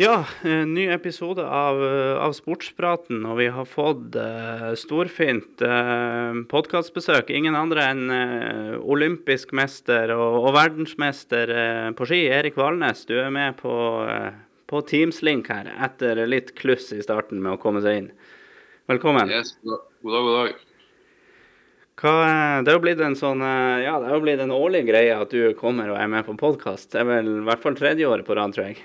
Ja, en ny episode av, av Sportspraten, og vi har fått uh, storfint uh, podkastbesøk. Ingen andre enn uh, olympisk mester og, og verdensmester uh, på ski, Erik Valnes. Du er med på, på Teams-link her etter litt kluss i starten med å komme seg inn. Velkommen. Yes, god dag, god dag. Hva, det har jo blitt en sånn, ja, det er jo blitt en årlig greie at du kommer og er med på podkast. Det er vel i hvert fall tredje året på rad, tror jeg.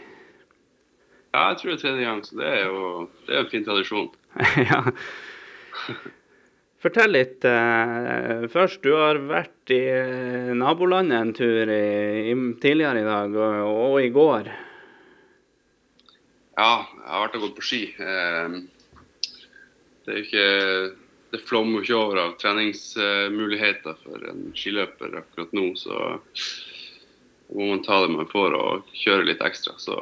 Ja, jeg tror det er tredje gang, så det er jo det er en fin tradisjon. ja. Fortell litt uh, først. Du har vært i nabolandet en tur i, i, tidligere i dag og, og, i går. Ja, jeg har vært og gått på ski. Uh, det er jo ikke Det flommer ikke over av treningsmuligheter for en skiløper akkurat nå, så må man ta det man får og kjøre litt ekstra. så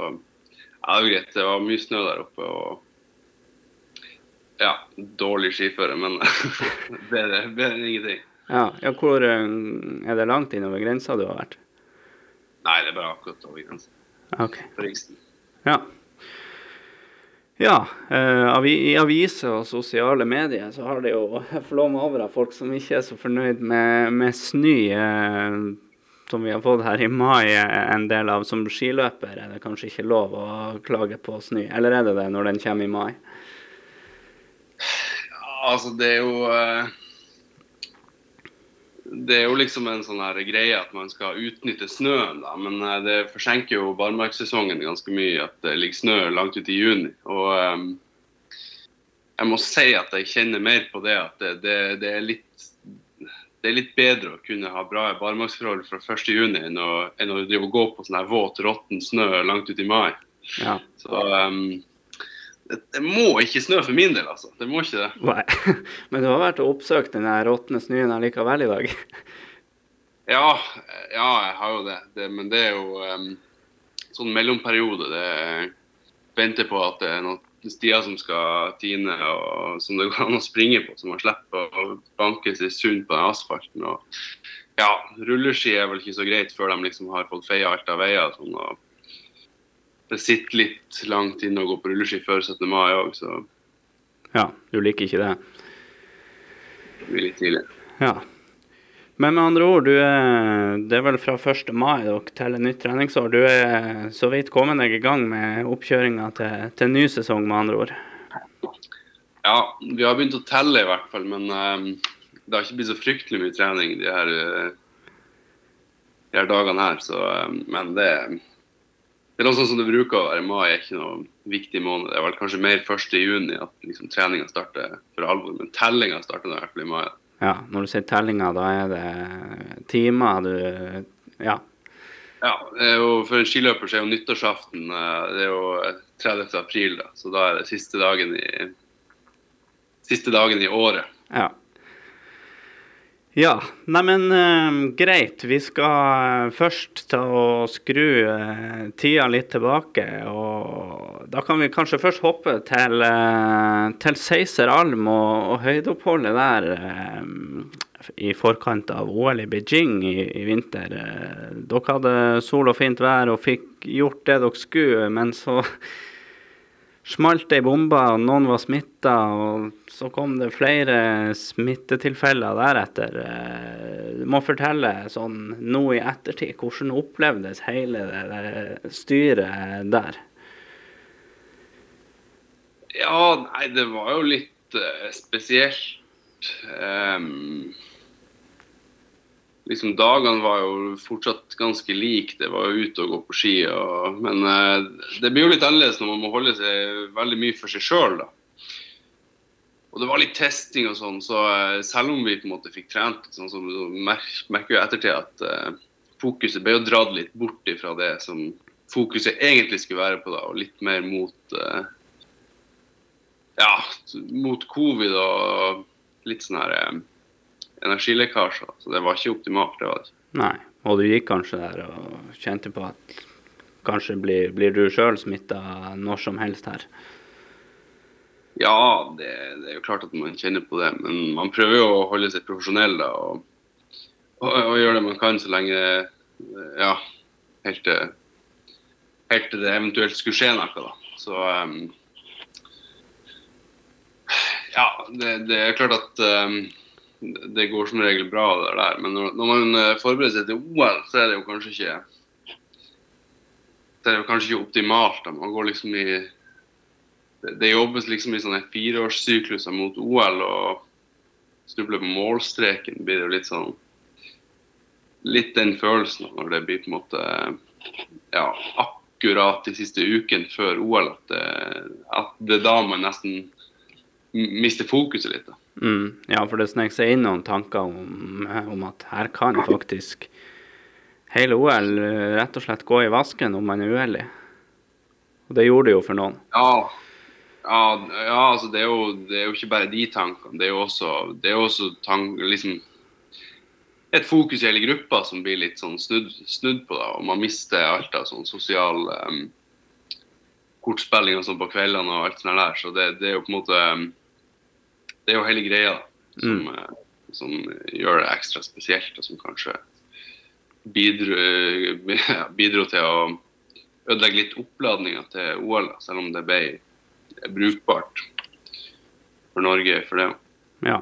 ja, det var greit. Det var mye snø der oppe. og ja, dårlig skiføre, men bedre, bedre enn ingenting. Ja, ja, Hvor eh, er det langt innover grensa du har vært? Nei, det er bare akkurat over grensa. Ok. På Riksen. Ja. Ja, eh, i aviser og sosiale medier så har det jo flommet over av folk som ikke er så fornøyd med, med snø. Eh, som vi har fått her i mai, en del av som skiløper, er det kanskje ikke lov å klage på snø? Eller er det det når den kommer i mai? Altså, det er jo eh, Det er jo liksom en sånn her greie at man skal utnytte snøen, da. Men eh, det forsenker jo barmarkssesongen ganske mye at det ligger snø langt ut i juni. Og um, jeg må si at jeg kjenner mer på det at det, det, det er litt det er litt bedre å kunne ha bra barmarksforhold fra 1.6 enn, å, enn å drive og gå på sånn her våt, råtten snø langt ut i mai. Ja. Så um, det, det, må ikke snø for min del, altså. Det må ikke det. Nei. Men du har vært og oppsøkt den råtne snøen allikevel i dag? Ja, ja, jeg har jo det. det men det er jo um, sånn mellomperiode. Det venter på at det er noe stier som skal tine, og som det går an å springe på, så man slipper å banke seg sund på den asfalten. Og, ja, rulleski er vel ikke så greit før de liksom har fått feia alt av veier. Sånn, det sitter litt langt inne å gå på rulleski før 17. mai òg, så Ja, du liker ikke det? Det blir litt tidlig. Ja. Men med andre ord, er, det er vel fra 1. mai dere teller nytt treningsår. Du er så vidt kommet deg i gang med oppkjøringa til, til ny sesong, med andre ord? Ja, vi har begynt å telle i hvert fall. Men um, det har ikke blitt så fryktelig mye trening de her, de her dagene her. Så, um, men det, det er noe sånn som det bruker å være. Mai er ikke noe viktig måned. Det er vel kanskje mer 1.6 at liksom, treninga starter for alvor. Men tellinga starter i hvert fall i mai. Ja, når du sier tellinga, da er det timer du Ja. Ja, jo, for en skiløper så er jo nyttårsaften det er jo 30. april, da, så da er det siste dagen i, siste dagen i året. Ja. Ja, neimen uh, greit. Vi skal først ta og skru uh, tida litt tilbake. Og da kan vi kanskje først hoppe til, uh, til Seiser Alm og, og høydeoppholdet der i forkant av OL i Beijing i, i vinter. dere hadde sol og fint vær og fikk gjort det dere skulle, men så smalt ei bombe, og noen var smitta. Og så kom det flere smittetilfeller deretter. Du må fortelle sånn nå i ettertid, hvordan opplevdes hele det, styret der? Ja, nei, det var jo litt uh, spesielt. Um, liksom Dagene var jo fortsatt ganske like. Det var jo ute og gå på ski. Og, men eh, det blir jo litt annerledes når man må holde seg veldig mye for seg sjøl. Og det var litt testing og sånn, så eh, selv om vi på en måte fikk trent, sånn, så merker vi ettertid at eh, fokuset ble jo dratt litt bort ifra det som fokuset egentlig skulle være på, da, og litt mer mot ja, mot covid og litt sånn her eh, energilekkasjer. Så det var ikke optimalt. det var det. Nei, og du gikk kanskje der og kjente på at kanskje blir, blir du sjøl smitta når som helst her? Ja, det, det, er jo klart at man kjenner på det. Men man prøver jo å holde seg profesjonell da, og, og, og gjøre det man kan så lenge Ja, helt til, helt til det eventuelt skulle skje noe, da. Så um, Ja, det, det, er klart at um, det går som regel bra, det der. Men når, når man uh, forbereder seg til OL, så er det jo kanskje ikke det er jo kanskje ikke optimalt. Man går liksom i det, det jobbes liksom i sånne fireårssykluser mot OL, og snubler på målstreken blir det jo litt sånn Litt den følelsen når det blir på en måte ja, akkurat de siste ukene før OL, at det, at det er da man nesten mister fokuset litt. da. Mm, ja, for det snek seg inn noen tanker om, om at her kan faktisk hele OL eh, rett og slett gå i vasken om man er uheldig. Og det gjorde det jo for noen. Ja, ja, ja altså det er, jo, det er, jo, ikke bare de tankene. Det er jo også, er også tank, liksom, et fokus i hele gruppa som blir litt sånn snudd, snudd på. da, Og man mister alt av sånn sosial um, kortspilling og sånn på kveldene og alt sånt der. Så det, det, er jo på en måte Det er jo hele greia som, mm. Eh, som gjør det ekstra spesielt, og som kanskje bidro, bidro til å ødelegge litt oppladninga til OL, selv om det ble brukbart for Norge for det. Ja.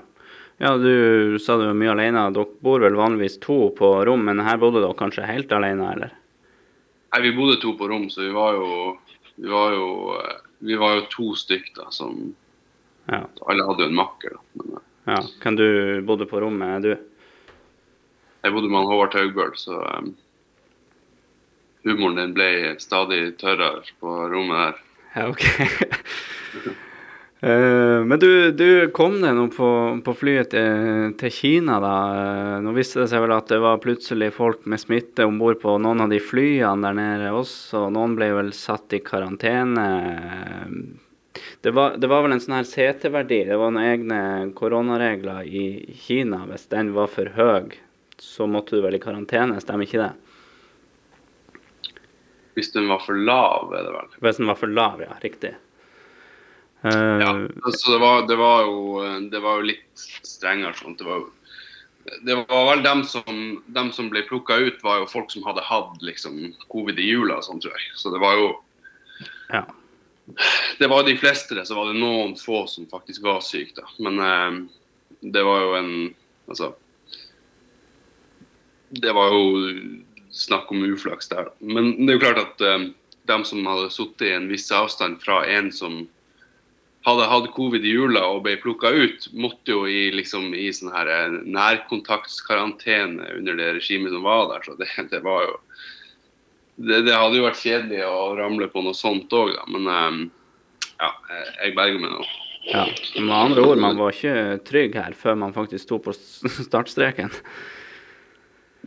ja, du sa du var mye alene. Dere bor vel vanligvis to på rom, men her bodde dere kanskje helt alene, eller? Nei, vi bodde to på rom, så vi var jo vi var jo, vi var jo to stykker da, som ja. Alle hadde jo en makker. Men, ja, Hvem du bodde på rommet, du? Jeg bodde med Håvard Taugbøl, så um, humoren din ble stadig tørrere på rommet der. Ja, OK. uh, men du, du, kom deg nå på, på flyet til, til, Kina, da. Nå viste det seg vel at det var plutselig folk med smitte om bord på noen av de flyene der nede også. Noen ble vel satt i karantene. Det var, det var vel en sånn her CT-verdi. Det var noen egne koronaregler i Kina hvis den var for høy så måtte du vel i karantene, stemmer ikke det? Hvis den var for lav, er det vel? Hvis den var for lav, ja. Riktig. Uh, ja, altså det var, det var, jo, det var jo litt strengere sånn. Det var, det var vel dem som, dem som ble plukka ut, var jo folk som hadde hatt liksom, covid i jula og sånn, tror jeg. Så det var jo ja. Det var de fleste det, så var det noen få som faktisk var syke, da. Men eh, det var jo en Altså det var jo snakk om uflaks der. Men det er jo klart at eh, de som hadde sittet i en viss avstand fra en som hadde hatt covid i jula og ble plukka ut, måtte jo i, liksom, i sånn eh, nærkontaktskarantene under det regimet som var der. Så det, det var jo det, det, hadde jo vært kjedelig å ramle på noe sånt òg. Men um, ja, jeg berger meg nå. Ja, med andre ord, man var ikke trygg her før man faktisk sto på startstreken.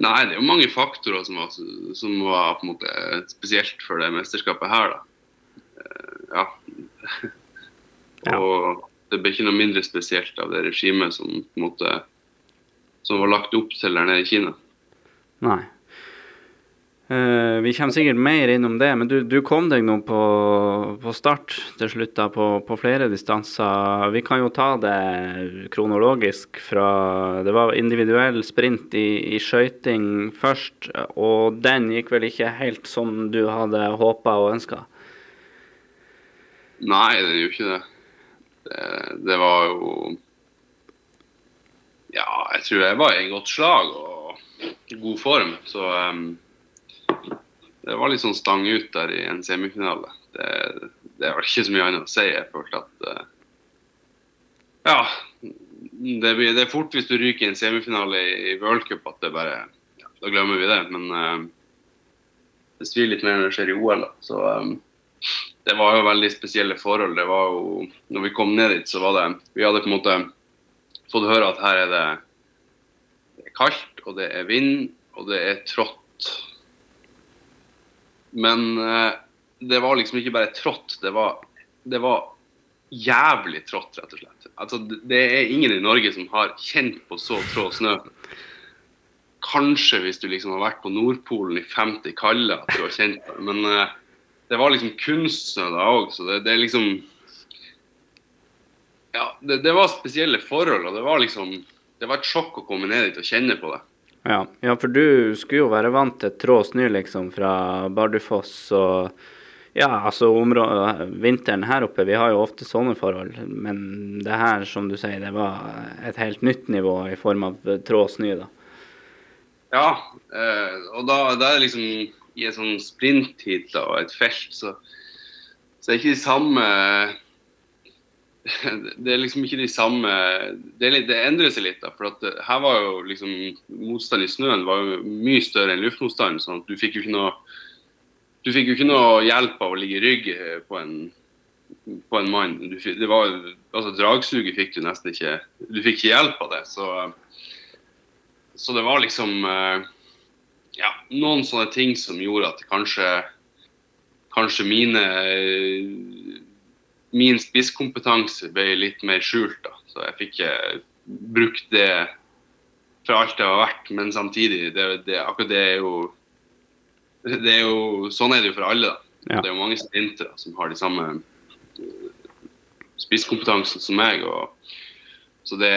Nei, det er jo mange faktorer som var, som var på en måte spesielt for det mesterskapet her, da. Ja. ja. og det ble ikke noe mindre spesielt av det regimet som på en måte som var lagt opp til der nede i Kina. Nei. Uh, vi kommer sikkert mer innom det, men du, du kom deg nå på, på, start til slutt da, på, på, flere distanser. Vi kan jo ta det kronologisk fra Det var individuell sprint i, i skøyting først, og den gikk vel ikke helt som du hadde håpa og ønska? Nei, den gjorde ikke det. det. Det var jo Ja, jeg tror jeg var i godt slag og god form, så um det var litt sånn stang ut der i en semifinale. Det, det er vel ikke så mye annet å si. Jeg følte at uh, Ja. Det, blir, det, er fort hvis du ryker i en semifinale i, i worldcup at det bare ja, Da glemmer vi det. Men uh, det svir litt mer når det skjer i OL. Da. Så um, det var jo veldig spesielle forhold. Det var jo Når vi kom ned dit, så var det Vi hadde på en måte fått høre at her er det, det er kaldt, og det er vind, og det er trått men uh, det var liksom ikke bare trått, det var, det var jævlig trått, rett og slett. Altså, det er ingen i Norge som har kjent på så trå snø. Kanskje hvis du liksom har vært på Nordpolen i 50 kalde at du har kjent på det. Men uh, det var liksom kunstsnø da òg, så det, det, er liksom Ja, det, det, var spesielle forhold, og det var liksom Det var et sjokk å komme ned dit og kjenne på det. Ja. ja, for du skulle jo være vant til trå snø liksom fra Bardufoss og Ja, altså området, vinteren her oppe, vi har jo ofte sånne forhold. Men det her, som du sier, det var et helt nytt nivå i form av trå snø, da. Ja, eh, og da, da er det liksom i en sånn sprinthit og et felt, så, så det ikke de samme Det er liksom ikke de samme Det, litt, det endrer seg litt, da. For at her var jo liksom motstand i snøen var jo mye større enn luftmotstand. sånn at du fikk jo ikke noe du fikk jo ikke noe hjelp av å ligge i rygg eh, på en, på en mann. Du, det var, altså Dragsuget fikk du nesten ikke Du fikk ikke hjelp av det. Så, så det var liksom eh, ja, noen sånne ting som gjorde at kanskje kanskje mine eh, min spisskompetanse ble litt mer skjult. da, Så jeg fikk ikke brukt det for alt det har vært. Men samtidig, det, det, akkurat det er jo det er jo, Sånn er det jo for alle. da. Ja. Det er jo mange sprintere som har de samme eh, spisskompetansen som meg. og så det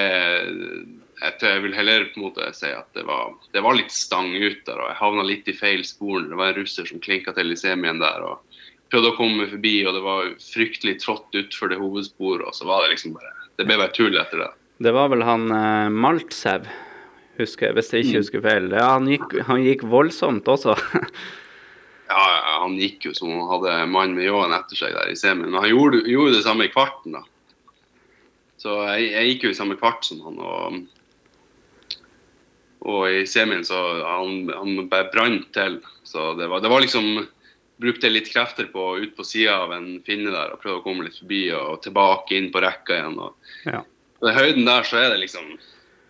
jeg vil heller på en måte si at det var, det var litt stang ut der. og Jeg havna litt i feil spor. Det var en russer som klinka til i semien der. og Prøvde å komme forbi, og det var fryktelig trått utfor det hovedsporet. og så var Det liksom bare, det ble bare tull etter det. Det var vel han eh, Maltsev, husker jeg, hvis jeg ikke husker feil. Ja, han gikk, han gikk voldsomt også. Ja, ja, Han gikk jo som han hadde mann med ljåen etter seg der i semien. Men han gjorde, gjorde det samme i kvarten. da. Så jeg, jeg gikk jo i samme kvart som han. Og, og i semien så han, han bare brant til. Så det var, det var liksom Brukte litt krefter på ut på sida av en finne der og prøvde å komme litt forbi og tilbake inn på rekka igjen. og Ja. den høyden der så er det liksom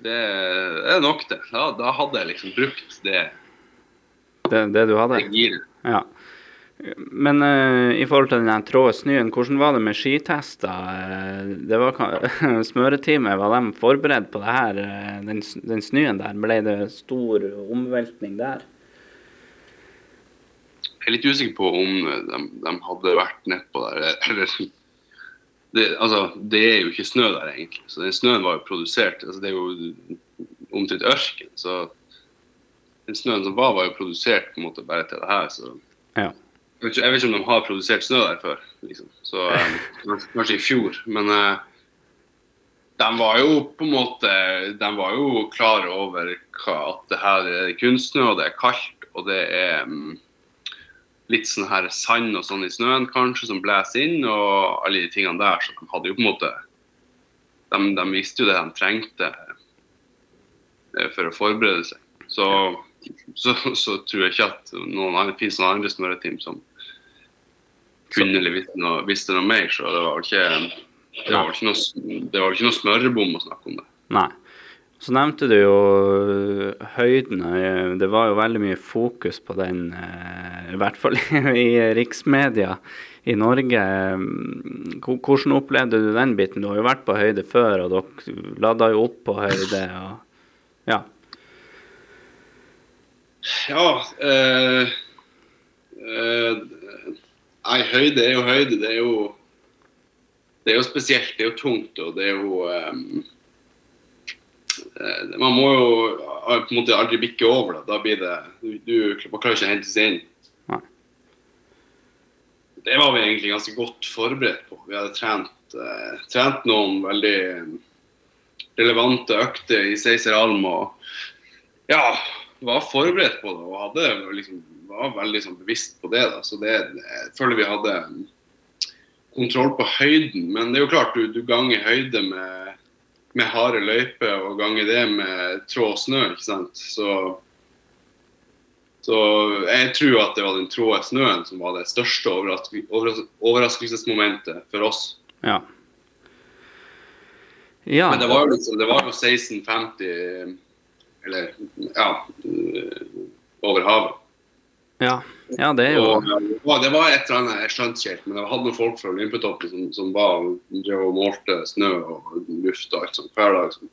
Det er nok, det. Da, da hadde jeg liksom brukt det, Det, det du hadde? det giret. Ja. Men uh, i forhold til den trå snøen, hvordan var det med skitester? Eh, det var Smøretime, var de forberedt på det her, eh, den, den snøen der? Ble det stor omveltning der? Jeg er litt usikker på om de, de hadde vært nedpå der. Eller, det, altså, det er jo ikke snø der, egentlig. Så den snøen var jo produsert. Altså, det er jo omtrent ørken. Så den snøen som var, var jo produsert på en måte bare til det her. Så Ja. jeg vet ikke, jeg vet ikke om de har produsert snø der før. Liksom. Så um, kanskje- i fjor. Men uh, de var jo på en måte De var jo klar over hva, at det her er kunstsnø, og det er kaldt, og det er mm, litt sånn her sand og sånn i snøen kanskje som blåser inn, og alle de tingene der. Så de hadde jo på en måte De, de visste jo det de trengte eh, for å forberede seg. Så, så, så tror jeg ikke at noen andre, finnes noen andre smøreteam som kunne eller visste noe, visste noe mer. Så det var ikke det var ikke noe, det var ikke noe smørebom å snakke om det. Nei. Så nevnte du jo høydene. høyden. øh, Det var jo veldig mye fokus på den, øh, i hvert fall i riksmedia i Norge. Hvordan opplevde du den biten? Du har jo vært på høyde før, og dere lada jo opp på høyde. og ja. Ja eh, eh, Nei, høyde er jo høyde. Det er jo, det er jo spesielt. Det er jo tungt, og det er jo eh, Man må jo eh, på en måte aldri bikke over. Da, da blir det du, du Man klarer ikke å hente seg inn. Det var vi egentlig ganske godt forberedt på. Vi hadde trent, eh, trent noen veldig relevante økter i Seiseralm og ja, var forberedt på det og hadde liksom, var veldig sånn, bevisst på det. Da. Så det, jeg føler vi hadde kontroll på høyden. Men det er jo klart, du, du ganger høyde med, med harde løyper og ganger det med trå og snø. ikke sant? Så, så jeg tror at det var den tråde snøen som var det største overras overras overraskelsesmomentet for oss. Ja. ja. Men det var liksom, det var jo 1650 eller ja, over havet. ja. Ja, det er jo Og, ja, det var et eller annet, jeg skjønte ikke helt, men jeg hadde noen folk fra Olympetoppen som, som var, drev og målte snø og luft og alt sånt hver dag. Som,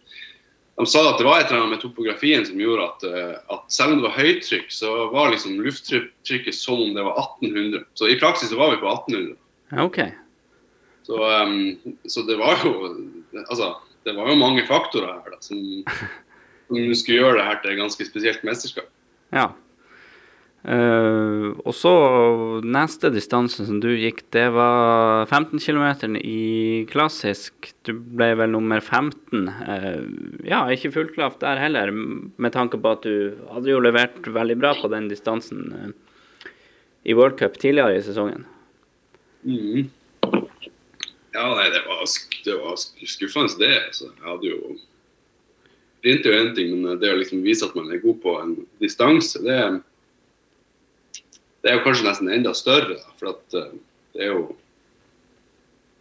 de sa at det var et eller annet med topografien som gjorde at, eh, at selv om det var høytrykk, så var liksom lufttrykket som om det var 1800. Så i praksis så var vi på 1800. Okay. OK. Så, um, så det var jo altså, det var jo mange faktorer her da, som, som skulle gjøre det her til et ganske spesielt mesterskap. Ja. Uh, og så neste distanse som du gikk, det var 15 km i klassisk. Du ble vel nummer 15. Uh, ja, ikke fullklaff der heller, med tanke på at du hadde jo levert veldig bra på den distansen uh, i World Cup tidligere i sesongen. Mm. Ja, nei, det var, det var skuffende, det. Altså. Jeg hadde jo Sprint er jo én ting, men det å liksom vise at man er god på en distanse, det er det er jo kanskje nesten enda større. For at uh, det er jo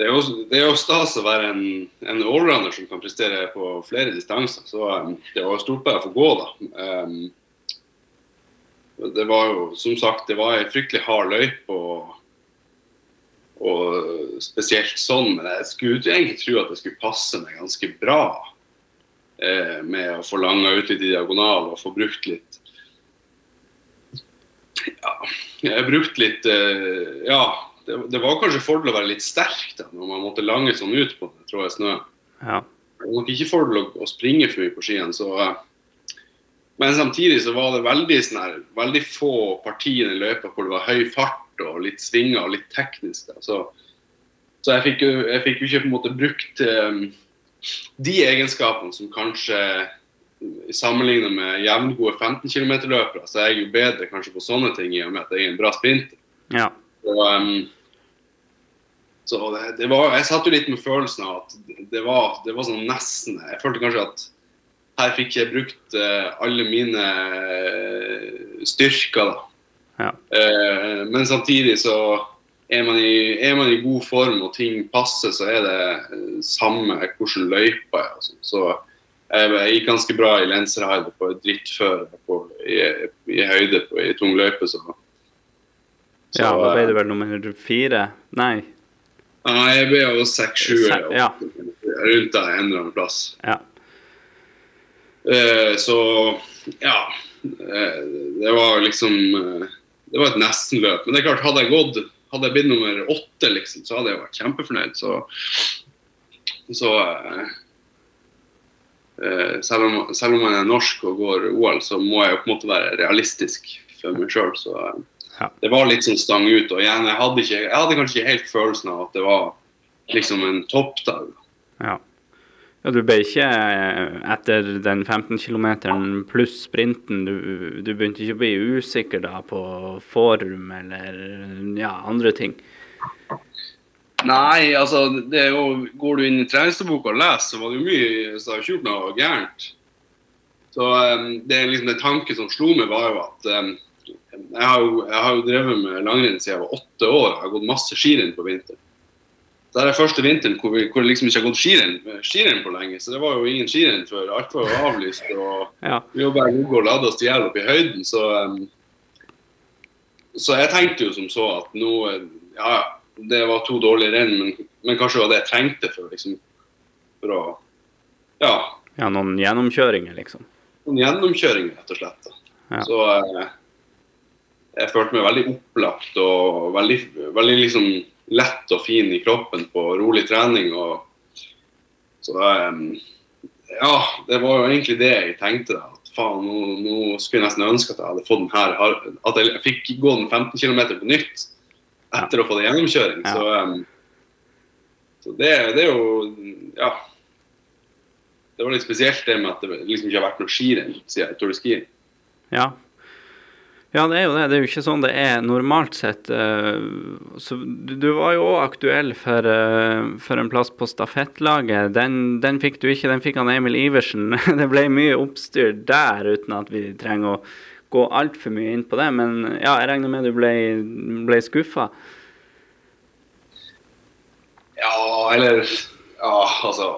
det er, jo, det er jo stas å være en, en allrounder som kan prestere på flere distanser. Så um, det var stort bare å få gå, da. Um, det var jo, som sagt, det var ei fryktelig hard løype. Og, og, spesielt sånn. Men jeg skulle egentlig tro at det skulle passe meg ganske bra. Eh, med å få langa ut litt i diagonal og få brukt litt ja, jeg brukte litt uh, Ja, det, det, var kanskje fordel å være litt sterk da, når man måtte lange sånn ut på det, tror jeg, snø. Ja. Det var nok ikke fordel å, å springe for mye på skiene. så... Uh, men samtidig så var det veldig, sånn her, veldig få partier i løypa hvor det var høy fart og litt svinger og litt teknisk. Da. Så, så jeg fikk jo ikke på en måte brukt um, de egenskapene som kanskje sammenlignet med jevngode 15 km-løpere, så er jeg jo bedre kanskje på sånne ting i og med at jeg er en bra sprinter. Ja. Og, um, så det, det, var, Jeg satt jo litt med følelsen av at det var, det var sånn nesten Jeg følte kanskje at her fikk jeg brukt uh, alle mine uh, styrker, da. Ja. Uh, men samtidig så er man, i, er man, i, god form og ting passer, så er det samme hvordan løypa er. Altså. Så jeg gikk ganske bra i Lenserheide på drittføre i, i høyde på, i tung løype. Så. så. Ja, da ble du vel nummer fire? Nei? Nei, jeg ble jo seks-sju. Ja. Rundt der en eller annen plass. Ja. Eh, så ja. Eh, det var liksom eh, Det var et nestenløp. Men det er klart, hadde jeg gått hadde jeg blitt nummer åtte, liksom, så hadde jeg vært kjempefornøyd. Så, så eh, Eh, selv om, selv om, man er norsk og går OL, så må jeg jo på en måte være realistisk for meg sjøl. Så eh, ja. det var litt sånn stang ut. Og igjen, jeg hadde, ikke, jeg hadde kanskje ikke helt følelsen av at det var liksom en toppdag. Ja. ja. Du ble ikke eh, etter den 15 km pluss sprinten, du, du, begynte ikke å bli usikker da på form eller ja, andre ting? Nei, altså det jo, Går du inn i treningsboka og leser, så var det jo mye som har gjort noe gærent. Så um, det er liksom Den tanken som slo meg, var jo at um, jeg, har jo, jeg, har jo, drevet med langrenn siden jeg var åtte år. Jeg har gått masse skirenn på vinteren. Det er første vinteren hvor, vi, hvor det liksom ikke har gått skirenn, på lenge. Så det var jo ingen skirenn før. Alt var jo avlyst. og ja. Vi var bare gode og lada oss i hjel oppe i høyden. Så, um, så jeg tenkte jo som så at nå ja, det var to dårlige renn, men, men, kanskje det var det jeg trengte for, liksom, for å Ja. Ja, noen gjennomkjøringer, liksom? Noen gjennomkjøringer, rett og slett. Ja. Så eh, jeg følte meg veldig opplagt og veldig, veldig liksom lett og fin i kroppen på rolig trening. og så eh, ja, det var jo egentlig det jeg tenkte. da, at faen, nå, nå, skulle jeg nesten ønske at jeg hadde fått den her, at jeg fikk gå den 15 km på nytt etter å få det gjennomkjøring. Så, um, så det, det, er jo Ja. Det var litt spesielt det med at det liksom ikke har vært noe skirenn siden Tour de Ski. Ja. Ja, det er jo det. Det er jo ikke sånn det er normalt sett. Eh, så du var jo òg aktuell for, eh, for, en plass på stafettlaget. Den, den, fikk du ikke, den fikk han Emil Iversen. Det ble mye oppstyr der, uten at vi trenger å gå altfor mye inn på det, men ja, jeg regner med du ble, ble skuffa? Ja, eller Ja, altså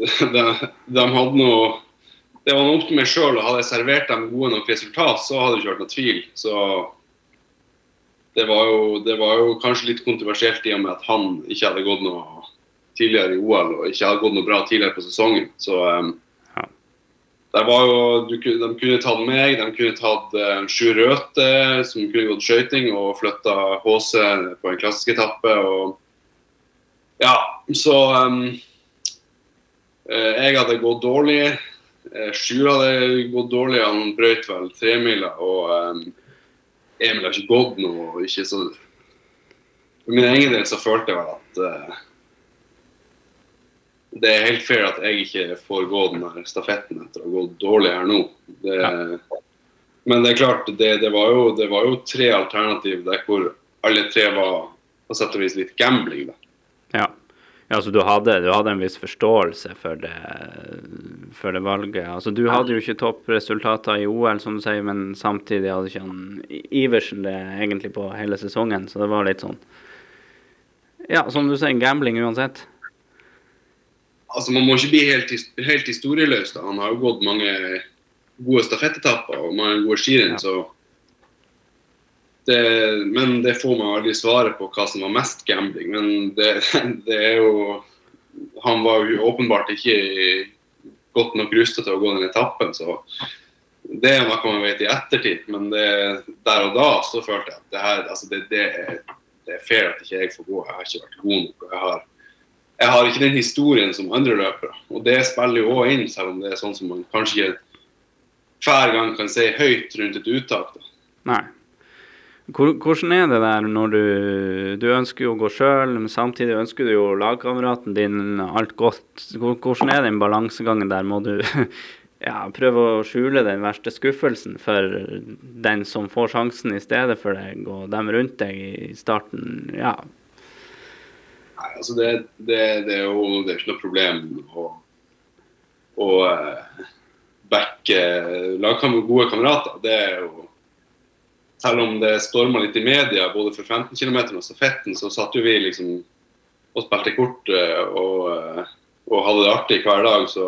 de, de hadde noe Det var opp til meg sjøl, og hadde jeg servert dem gode nok resultat, så hadde det ikke vært noe tvil. Så det var, jo, det var jo kanskje litt kontroversielt i og med at han ikke hadde gått noe tidligere i OL og ikke hadde gått noe bra tidligere på sesongen. Så um, jo, de kunne tatt meg, de kunne tatt uh, Sju Røthe, som kunne gått skøyting og flytta HC på en klassisk etappe. Og, ja, så um, Jeg hadde gått dårlig Eh, Sjur hadde gått dårlig, han brøt vel tremila. Og um, Emil har ikke gått noe. ikke så... For min egen del så følte jeg vel at uh, det er helt fair at jeg ikke får gå den her stafetten etter å ha gått dårlig her nå. Det, ja. Men det er klart, det, det, var jo, det, var jo, tre alternativ der hvor alle tre var på sett og vis litt gambling. Da. Ja. Ja, så du hadde, du hadde, en viss forståelse for det, for det valget. Altså, du hadde jo ikke toppresultater i OL, som du sier, men samtidig hadde ikke han Iversen det egentlig på hele sesongen, så det var litt sånn Ja, som du sier, gambling uansett. Altså, Man må ikke bli helt, helt historieløs. da. Han har jo gått mange gode stafettetapper og mange gode skirenn, ja. men det får man aldri svaret på hva som var mest gambling. Men det, det er jo Han var jo åpenbart ikke godt nok rustet til å gå den etappen, så det er noe man vet i ettertid. Men det, der og da så følte jeg at det her altså det, det, er, det, er, fair at ikke jeg får gå. Jeg har ikke vært god nok. Jeg har, jeg har ikke den historien som andre løpere. Og det spiller jo òg inn, selv om det er sånn som man kanskje ikke hver gang kan si høyt rundt et uttak. Da. Nei. Hvordan er det der når du Du ønsker jo å gå sjøl, men samtidig ønsker du jo lagkameraten din alt godt. Hvordan er den balansegangen der? Må du ja, prøve å skjule den verste skuffelsen for den som får sjansen i stedet for deg, og dem rundt deg i starten? Ja. Nei, altså det, det, det, er jo det er ikke noe problem å, å uh, backe lagkamerater, gode kamerater. Det er jo selv om det storma litt i media både for 15 km og stafetten, så satt jo vi liksom og spilte kort eh, og, eh, og hadde det artig hver dag. Så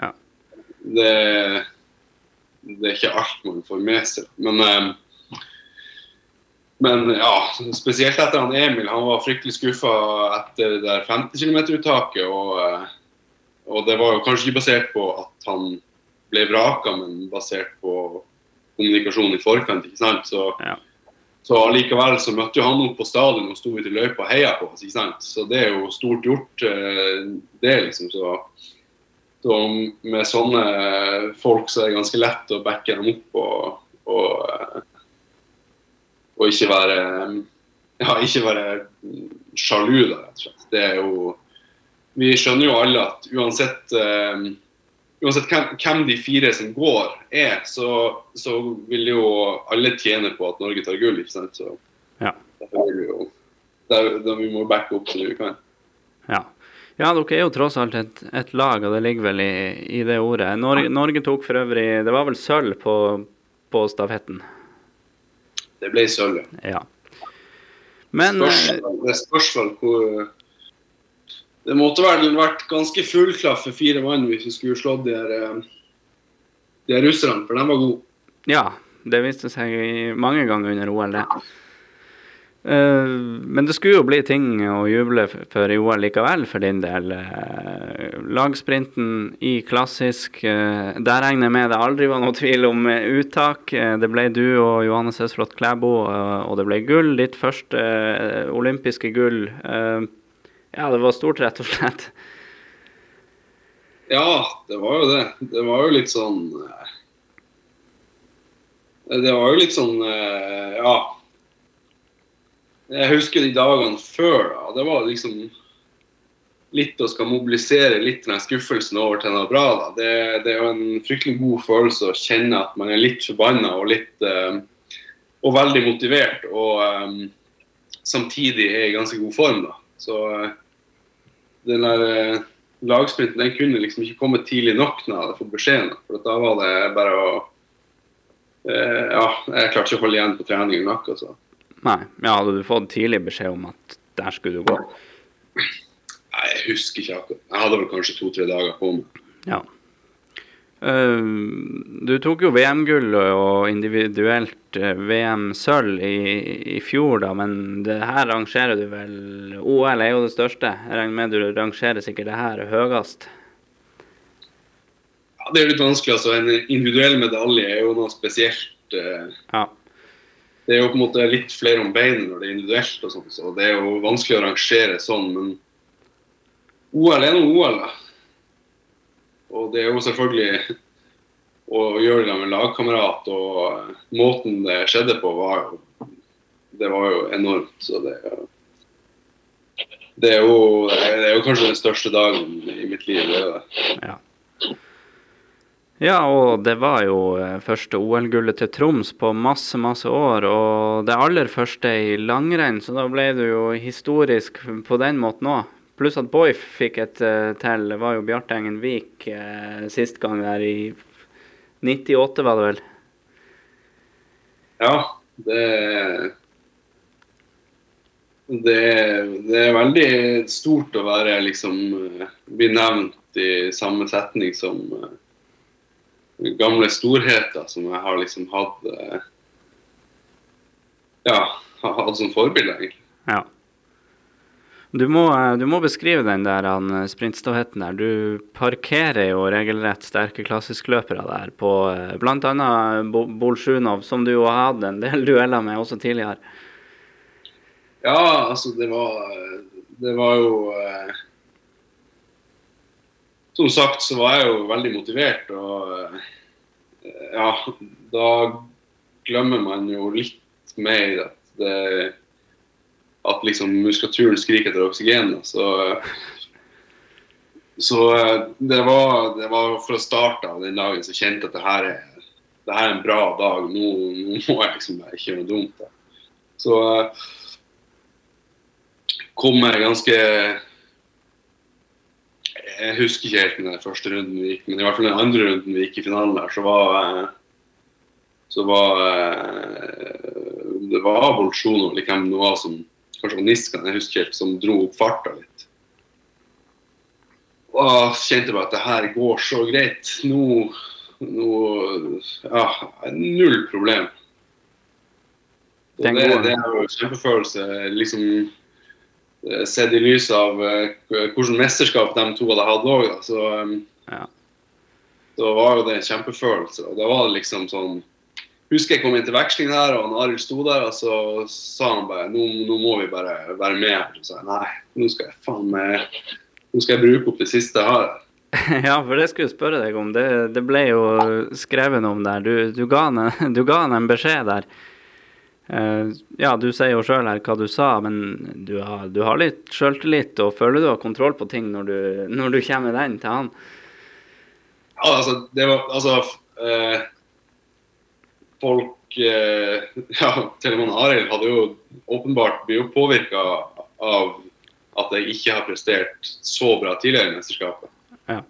ja. det, det, er ikke alt man får med seg. Men, eh, men ja, spesielt etter han Emil. Han var fryktelig skuffa etter det der 50 km-uttaket. Og, og det var jo kanskje ikke basert på at han ble vraka, men basert på kommunikasjon i forkant. ikke sant? Så, ja. så allikevel så møtte jo han opp på stadion og sto ute i løypa og heia på oss. ikke sant? Så det er jo stort gjort, eh, det, liksom. Så, så med sånne folk så er det ganske lett å backe dem opp og, og, eh, og ikke være ja, ikke være sjalu, da, rett og slett. Det er jo Vi skjønner jo alle at uansett um, uansett hvem, hvem, de fire som går, er, så, så, vil jo alle tjene på at Norge tar gull. ikke sant? Så ja. vil vi jo der, der vi må backe opp så mye vi kan. Ja. ja. dere er jo tross alt et, et lag, og det ligger vel i, i det ordet. Norge, Norge, tok for øvrig Det var vel sølv på, på stafetten? Det ble sølv, ja. Men spørsmål, Det spørs vel hvor det måtte vel vært ganske fullklaff for fire mann hvis vi skulle slått de her, eh, de her russerne, for de var gode. Ja, det viste seg mange ganger under OL, det. Uh, men det skulle jo bli ting å juble for i OL likevel, for din del. Uh, lagsprinten i klassisk, uh, der regner jeg med det aldri var noe tvil om uttak. det ble du og Johannes Høsflot Klæbo, og det ble gull. Ditt første olympiske gull. Ja, det var stort, rett og slett. Ja, det var jo det. Det var jo litt sånn eh, Det var jo litt sånn eh, Ja. Jeg husker de dagene før. da, Det var liksom litt å skal mobilisere litt den skuffelsen over til noe bra. da. Det, det, er jo en fryktelig god følelse å kjenne at man er litt forbanna og litt uh, og veldig motivert. Og um, samtidig er i ganske god form. da. Så uh, den der eh, lagsprinten den kunne liksom ikke komme tidlig nok når jeg hadde fått beskjeden. For da var det bare å eh, Ja, jeg klarte ikke å holde igjen på treningen nok. noe. Nei, ja, Hadde du fått tidlig beskjed om at der skulle du gå? Nei, jeg husker ikke akkurat. Jeg hadde vel kanskje to-tre dager på meg. Ja. Uh, du tok jo VM-gull og individuelt eh, VM-sølv i, i, fjor, da, men det her rangerer du vel OL er jo det største. Jeg regner med du rangerer sikkert det her høyest? Ja, det er litt vanskelig. altså. En individuell medalje er jo noe spesielt. Uh, Ja. Det er jo på en måte litt flere om beinet når det er individuelt, og sånt, så det er jo vanskelig å rangere sånn. Men OL er nå OL. da. og det er jo selvfølgelig å gjøre det med lagkamerat, og måten det skjedde på, var jo Det var jo enormt. Så det, det, er, jo, det er jo kanskje den største dagen i mitt liv. det er det. Ja. Ja, og det var jo eh, første OL-gullet til Troms på masse, masse år. Og det aller første i langrenn, så da ble det jo historisk på den måten òg. Pluss at Boif fikk et uh, til. Det var jo Bjarte Engen Vik uh, sist gang der i 98, var det vel? Ja, det det, det er veldig stort å være liksom bli nevnt i samme setning som gamle storheter som jeg har liksom hatt eh, Ja, har hatt som forbilde, egentlig. Ja. Du må, eh, du må, beskrive den der eh, sprintståheten der. Du parkerer jo regelrett sterke klassiskløpere der på bl.a. Bolsjunov, som du jo har hatt en del dueller med også tidligere. Ja, altså det var Det var jo som sagt så var jeg jo veldig motivert, og eh, ja, da glemmer man jo litt mer at det at liksom muskulaturen skriker etter oksygen. Så, så eh, det, var, det var fra starten av den dagen så kjente at det her er, det her er en bra dag. Nå, nå må jeg liksom ikke gjøre noe dumt. Da. Så eh, kom jeg ganske jeg husker ikke helt den første runden vi gikk, men i hvert fall den andre runden vi gikk i finalen der, så var eh, så var eh, det var Bolsjunov eller hvem det var som kanskje var Niskan, jeg husker ikke, som dro opp farta litt. Og jeg kjente bare at det her går så greit. Nå, nå Ja, null problem. Og det, det er jo kjempefølelse. liksom sett i lys av uh, hvilket mesterskap de to hadde hatt òg, så, um, ja. så var jo det en kjempefølelse. Og da var det liksom sånn Husker jeg kom inn til veksling der, og Arild sto der, og så sa han bare nå, nå må vi bare være med Og Så sa jeg nei, nå skal jeg faen meg Nå skal jeg bruke opp det siste jeg har. Ja, for det skulle jeg spørre deg om. Det, det ble jo skrevet om der. Du, du, ga han, du ga han en beskjed der. Uh, ja, du sier jo sjøl her hva du sa, men du har, du har litt sjøltillit og føler du har kontroll på ting når du, når du kommer den til han? Ja, altså, det var Altså uh, Folk uh, Ja, med Arild hadde jo åpenbart blitt påvirka av at jeg ikke har prestert så bra tidligere i mesterskapet. Ja.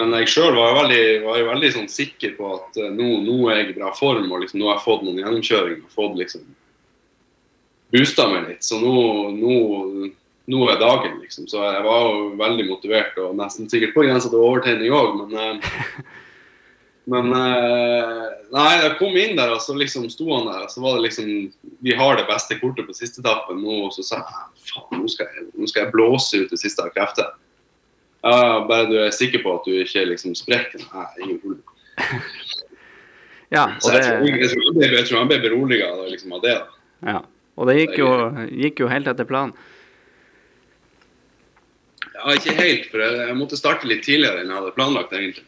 Men jeg sjøl var, var, jo veldig sånn sikker på at uh, nå, nå, er jeg i bra form, og liksom, nå har jeg fått noen gjennomkjøringer. Fått liksom boosta meg litt. Så nå, nå, nå, er dagen, liksom. Så jeg var jo veldig motivert og nesten sikkert på grensa til overtenning òg, men uh, men uh, nei, jeg kom inn der, og så liksom sto han der. og Så var det liksom Vi har det beste kortet på siste etappen nå. Og så sa jeg faen, nå skal jeg, nå skal jeg blåse ut det siste av krefter. Ja, bare du er sikker på at du ikke liksom sprekker? Nei, ingen problem. ja, og det... jeg, tror, han ble beroliga liksom, av det. Da. Ja, og det gikk jo, gikk jo helt etter planen. Ja, ikke helt, for jeg, jeg, måtte starte litt tidligere enn jeg hadde planlagt. egentlig.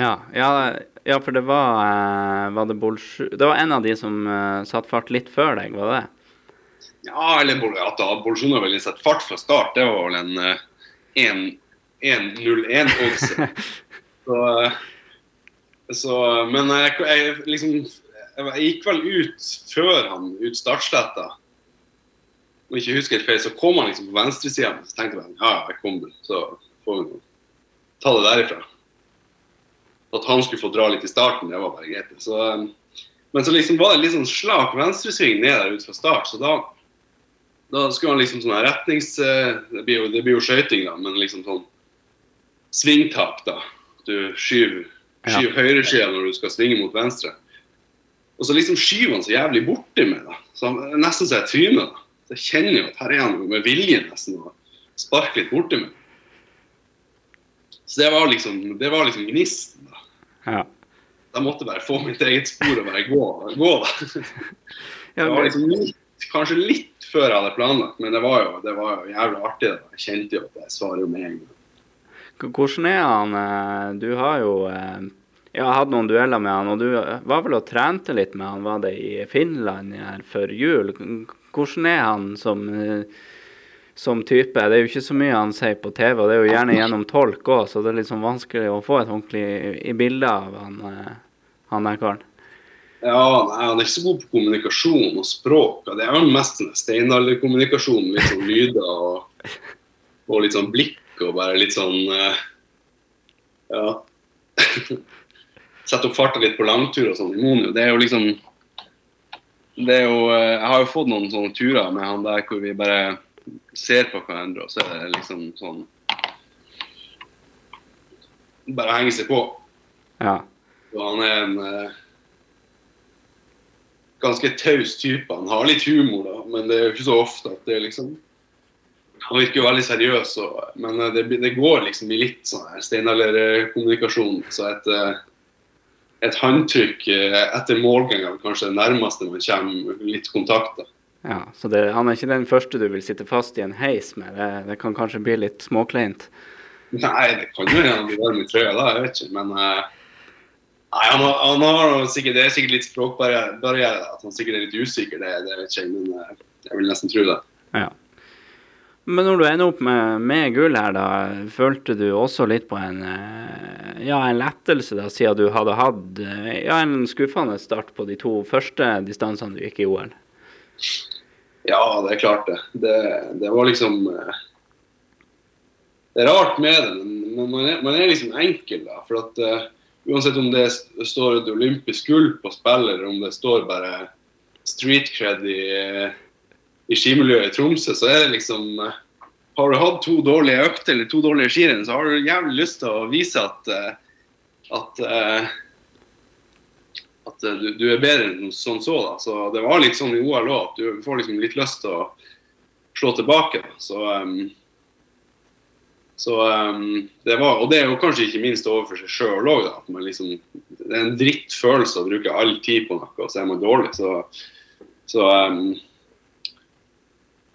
Ja, ja, ja for det var, eh, var det, det var en av de som uh, satte fart litt før deg, var det? Ja, eller at Bolsjunov ville sette fart fra start, det var vel en uh, 1-0-1-oddset. så, så, Men jeg, jeg, liksom Jeg gikk vel ut før han ut startsletta. Jeg ikke husker helt feil, så kom han liksom på venstresida. Så tenkte jeg ja, jeg kom du, så får vi ta det derifra. At han skulle få dra litt i starten, det var bare greit. Så, men så liksom var det litt sånn slak venstresving ned der ut fra start, så da da skulle han liksom sånn retnings... Eh, det blir jo, det blir jo skøyting, da, men liksom sånn svingtap, da. Du skyver, skyver ja. høyreskia når du skal svinge mot venstre. Og så liksom skyver han så jævlig borti meg, da. Så han, nesten så jeg tryner. da. Så jeg kjenner jo at her er han med vilje nesten og sparker litt borti meg. Så det var liksom, det var liksom gnisten, da. Ja. Jeg måtte bare få mitt eget spor og bare gå, gå da. Det var liksom litt, kanskje litt før jeg hadde planlagt, men det var jo, det var jo jævlig artig. Da. Jeg kjente jo at jeg svarer jo med en gang. Hvordan er han? eh, Du har jo eh, ja, hatt noen dueller med han, og du var vel og trente litt med han, var det i Finland her før jul? Hvordan er han som, eh, som type? Det er jo ikke så mye han sier på TV, og det er jo gjerne gjennom tolk òg, så det er litt sånn vanskelig å få et ordentlig i bilde av han, eh, han der karen. Ja, nei, Han er ikke så god på kommunikasjon og språk. og Det er vel mest sånn steinalderkommunikasjon. Litt sånn lyder og, og litt sånn blikk og bare litt sånn eh, Ja. Sette opp farta litt på langtur og sånn i Monio. Det er jo liksom det er jo, eh, Jeg har jo fått noen sånne turer med han der hvor vi bare ser på hverandre, og så er det liksom sånn Bare henge seg på. Ja. Og han er en eh, ganske taus type. Han har litt humor, da, men det er jo ikke så ofte at det liksom Han virker jo veldig seriøs, og, men eh, det, det går liksom i litt sånn her steinalderkommunikasjon. Så et, eh, et håndtrykk eh, etter målgang er kanskje det nærmeste man kommer litt kontakt. da. ja. Så det, han er ikke den første du vil sitte fast i en heis med. Det, det kan kanskje bli litt småkleint. Nei, det kan jo hende han blir varm i trøya da, jeg vet ikke. Men eh, nei, han, har- han har sikkert, det er sikkert litt språkbarriere. barriere, At han sikkert er litt usikker, det, det vet ikke jeg. Men eh, jeg vil nesten tro det. Ja. Men når du ender opp med, med gull her, da, følte du også litt på en eh, ja, en lettelse, da, siden du hadde hatt eh, ja, en skuffende start på de to første distansene du gikk i OL? Ja, det er klart det. Det, det var liksom Det er rart med det, men man er, man er liksom enkel, da. For at uansett om det står et olympisk gull på spill, eller om det står bare street cred i, i skimiljøet i Tromsø, så er det liksom Har du hatt to dårlige økter eller to dårlige skirenn, så har du jævlig lyst til å vise at eh, at eh, at eh, du, du er bedre enn sånn så. da. Så Det var litt sånn i OL òg, at du får liksom litt lyst til å slå tilbake. Så, ehm, så um, det var, Og det er jo kanskje ikke minst overfor seg sjøl òg. Liksom, det er en drittfølelse å bruke all tid på noe, og så er man dårlig. Så, så, um,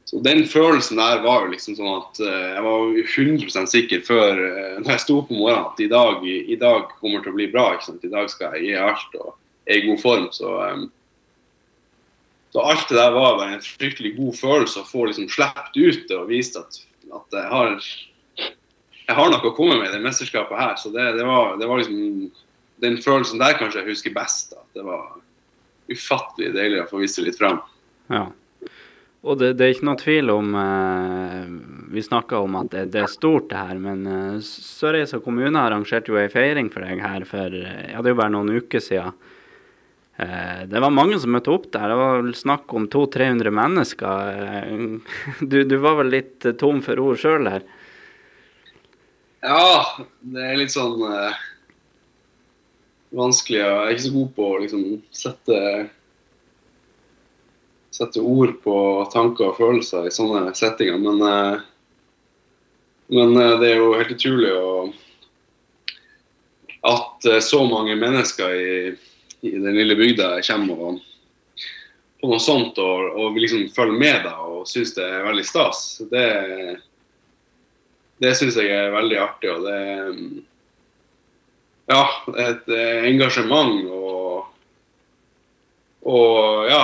så den følelsen der var jo liksom sånn at uh, jeg var jo 100 sikker før uh, når jeg sto på morgenen at i dag, i dag kommer til å bli bra. ikke sant? I dag skal jeg gi alt og er i god form. Så, um, så alt det der var bare en fryktelig god følelse å få liksom sluppet ut det og vist at, at jeg har jeg har noe å komme med i det mesterskapet her. Så det, det, var, det var liksom den følelsen der kanskje jeg husker best. At Det var ufattelig deilig å få vist det litt fram. Ja. Og det, det er ikke noe tvil om eh, Vi snakka om at det, det er stort, det her. Men eh, Sørreisa kommune arrangerte jo ei feiring for deg her for eh, ja, det er jo bare noen uker siden. Eh, det var mange som møtte opp der. Det var vel snakk om 200-300 mennesker. Eh, du, du var vel litt eh, tom for ord sjøl her? Ja, det er litt sånn eh, vanskelig. Jeg er ikke så god på å liksom sette sette ord på tanker og følelser i sånne settinger. Men, eh, men eh, det er jo helt utrolig å, at eh, så mange mennesker i, i den lille bygda kommer og, på noe sånt og, og liksom følge med deg og syns det er veldig stas. Det, det syns jeg er veldig artig. og det ja, et eh, engasjement og og ja,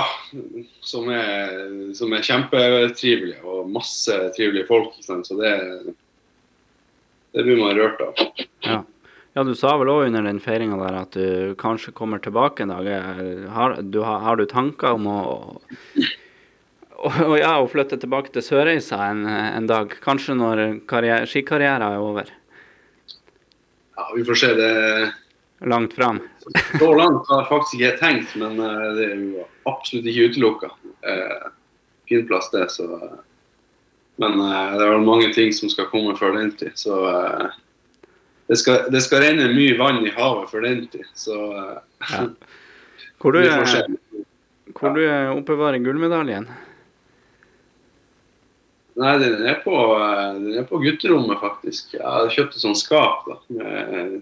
som er, som er kjempetrivelig. og masse trivelige folk. Så det, det blir man rørt av. Ja. ja, du sa vel òg under den feiringa der at du kanskje kommer tilbake en dag. Har du, har, har du tanker om å, å, jeg å flytte tilbake til Sørreisa en, en dag? Kanskje når karriere, skikarrieren er over? Ja, Vi får se. det Langt fram? Så langt har jeg faktisk ikke tenkt, men eh, det er jo absolutt ikke utelukka. Eh, fin plass, det. så... Men eh, det er vel mange ting som skal komme før den tid. Så eh, det, skal, det skal renne mye vann i havet før den tid. Så Ja. Hvor du, hvor du oppbevarer gullmedaljen? Nei, den er på, den er på gutterommet, faktisk. Jeg har kjøpt et sånt skap da, med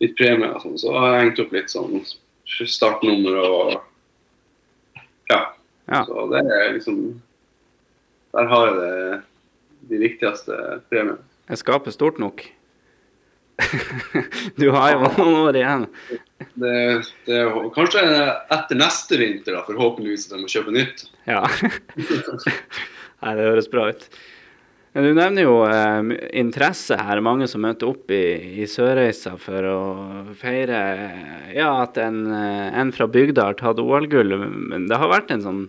litt premie og sånn. Så har jeg hengt opp litt sånn startnummer og Ja. Ja. Så det er liksom Der har jeg det, de viktigste premiene. Er skapet stort nok? du har jo noen år igjen. Det, det kanskje etter neste vinter, da, forhåpentligvis, at jeg må kjøpe nytt. Ja. Nei, det høres bra ut. Du nevner jo eh, interesse her. Mange som møter opp i, i Sørreisa for å feire ja, at en, eh, en fra bygda har tatt OL-gull. Men det har vært en sånn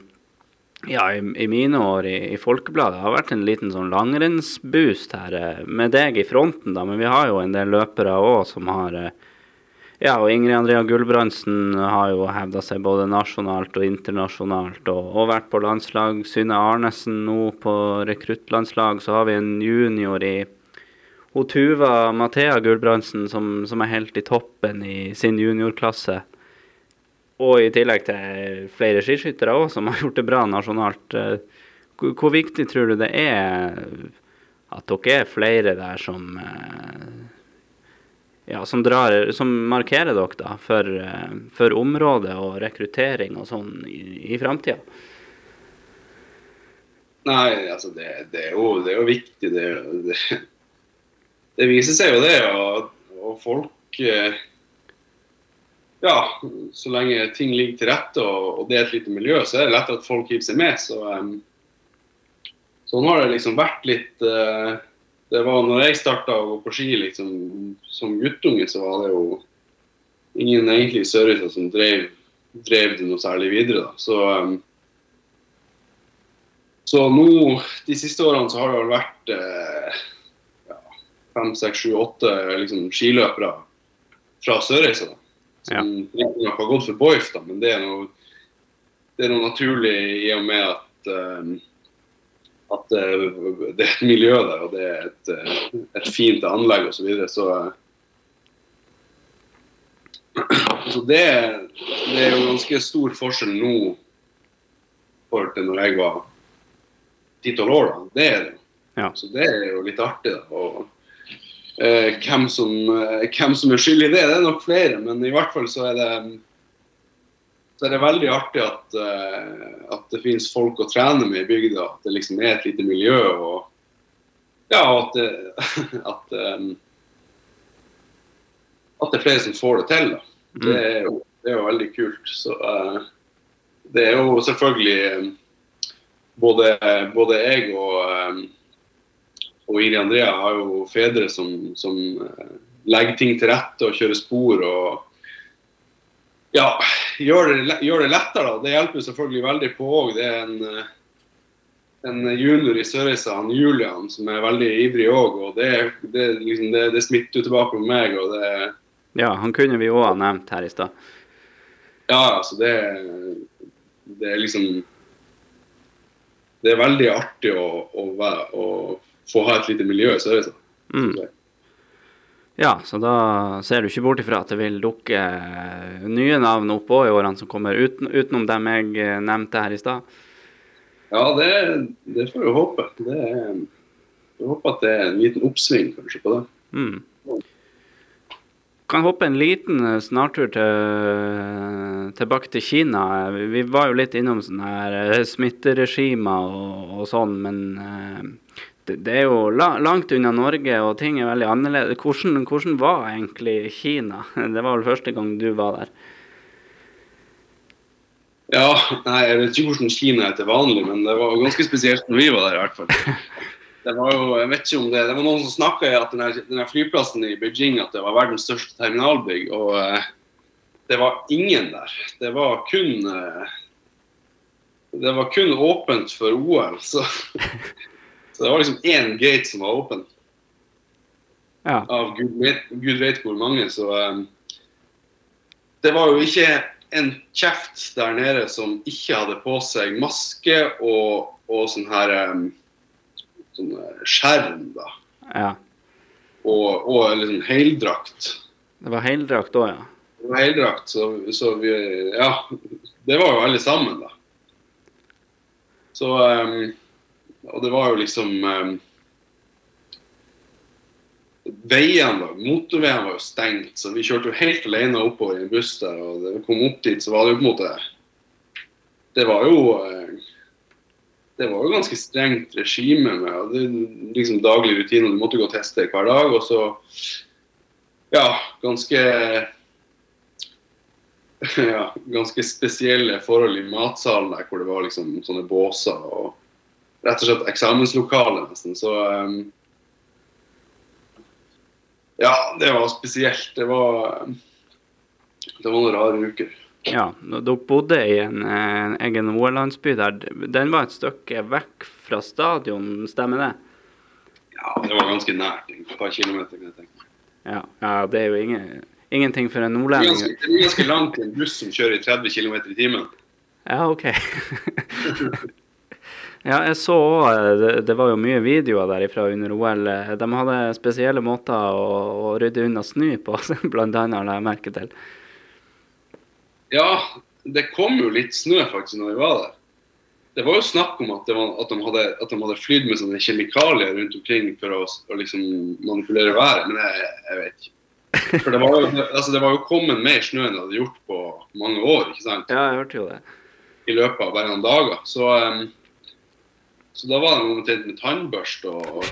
ja, i, i mine år i, i, Folkebladet har vært en liten sånn langrennsboost her, eh, med deg i fronten, da. Men vi har jo en del løpere òg som har eh, ja, og Ingrid Andrea Gulbrandsen har jo hevda seg både nasjonalt og internasjonalt, og, og, vært på landslag. Synne Arnesen nå på rekruttlandslag. Så har vi en junior i Otuva Mathea Gulbrandsen som, som, er helt i toppen i sin juniorklasse. Og i tillegg til flere skiskyttere òg som har gjort det bra nasjonalt. Hvor, hvor viktig tror du det er at dere er flere der som eh, ja, som, drar, som, markerer dere da for, eh, for, området og rekruttering og sånn i, i framtida? Nei, altså det, det, er, jo, det er, jo, viktig. Det, det, det, viser seg jo det. Og, og folk eh, Ja, så lenge ting ligger til rette og, og, det er et lite miljø, så er det lett at folk hiver seg med. Så, um, sånn har det liksom vært litt uh, det var når jeg starta å gå på ski liksom, som guttunge, så var det jo ingen egentlig Sørøysa som drev, drev, det noe særlig videre. Da. Så, um, så nå, de siste årene, så har det vel vært eh, ja, fem, seks, sju, åtte liksom, skiløpere fra Sørreisa. Som ja. nok har gått for Boif, da, men det er, noe, det er noe naturlig i og med at um, at det er et miljø der, og det er et, et fint anlegg osv. Så, videre, så så det, det, er jo ganske stor forskjell nå forhold til når jeg var ti-tolv år. Da. Det er det. Ja. Så det er jo litt artig. da. Og, eh, hvem, som, eh, hvem som er skyld i det, det er nok flere, men i hvert fall så er det så er det veldig artig at, uh, at det finnes folk å trene med i bygda. At det liksom er et lite miljø. og ja, at, at, um, at, det er flere som får det til. Da. Det, mm. er jo, det er jo veldig kult. Så uh, det er jo selvfølgelig um, både, både, jeg og, um, og Iri Andrea har jo fedre som, som uh, legger ting til rette og kjører spor. og ja, gjør det, gjør det, lettere. da. Det hjelper selvfølgelig veldig på òg. Det er en, eh, en, junior i Sørreisa, Julian, som er veldig ivrig òg. Og det, det, liksom, det, det smitter tilbake på meg. og det Ja, han kunne vi òg ha nevnt her i stad. Ja, altså det, det er liksom Det er veldig artig å, å, å få ha et lite miljø i Sørreisa. Mm. Ja, så da ser du ikke bort ifra at det vil dukke nye navn oppå i årene som kommer, uten, utenom dem jeg eh, nevnte her i stad. Ja, det, det, får vi håpe. Det er, jeg håper at det er en liten oppsving kanskje på det. Mm. Kan hoppe en liten eh, snartur til, tilbake til Kina. Vi var jo litt innom sånne her eh, smitteregimer og, og sånn, men det, er jo langt unna Norge, og ting er veldig annerledes. Hvordan, hvordan, var egentlig Kina? Det var vel første gang du var der? Ja, nei, jeg vet ikke hvordan Kina er til vanlig, men det var ganske spesielt når vi var der i hvert fall. Det var jo, jeg vet ikke om det, det var noen som snakka i at denne, denne, flyplassen i Beijing at det var verdens største terminalbygg, og eh, det var ingen der. Det var kun eh, det var kun åpent for OL. så Så det var liksom én gate som var åpen. Ja. Av gud vet, gud vet, hvor mange. Så um, det var jo ikke en kjeft der nede som ikke hadde på seg maske og, og sånn her um, sånn skjerm, da. Ja. Og, og liksom heldrakt. Det var heldrakt òg, ja. Det var heldrakt, så, så, vi Ja. Det var jo alle sammen, da. Så um, og det var jo liksom um, da, Motorveien var jo stengt, så vi kjørte jo helt alene oppover i en buss der. og da vi kom opp dit, så var det jo på en måte Det var jo uh, det var jo ganske strengt regime med det, liksom daglig rutine. Du måtte gå og teste hver dag. Og så ja, ganske ja, ganske spesielle forhold i matsalen der hvor det var liksom sånne båser og rett og slett eksamenslokale nesten. Så um, ja, det var spesielt. Det var, det var noen rare uker. Ja, dere bodde i en, en egen OL-landsby der. Den var et stykke vekk fra stadion, stemmer det? Ja, det var ganske nært. Et par kilometer, kan jeg tenke Ja, ja det er jo ingen, ingenting for en nordlending. Det er ganske langt til en buss som kjører i 30 km i timen. Ja, OK. ja, jeg så òg det, det var jo mye videoer derifra under OL. De hadde spesielle måter å, å rydde unna snø på, blant annet, la jeg merke til. Ja, det kom jo litt snø faktisk når vi var der. Det var jo snakk om at, var, at de hadde, at de hadde flydd med sånne kjemikalier rundt omkring for å, å liksom manipulere været, men jeg, jeg, vet ikke. For det var, jo, altså det var jo kommet mer snø enn det hadde gjort på mange år. ikke sant? Ja, jeg hørte jo det. I løpet av bare noen dager. Så, um, så da var det omtrent med tannbørste og,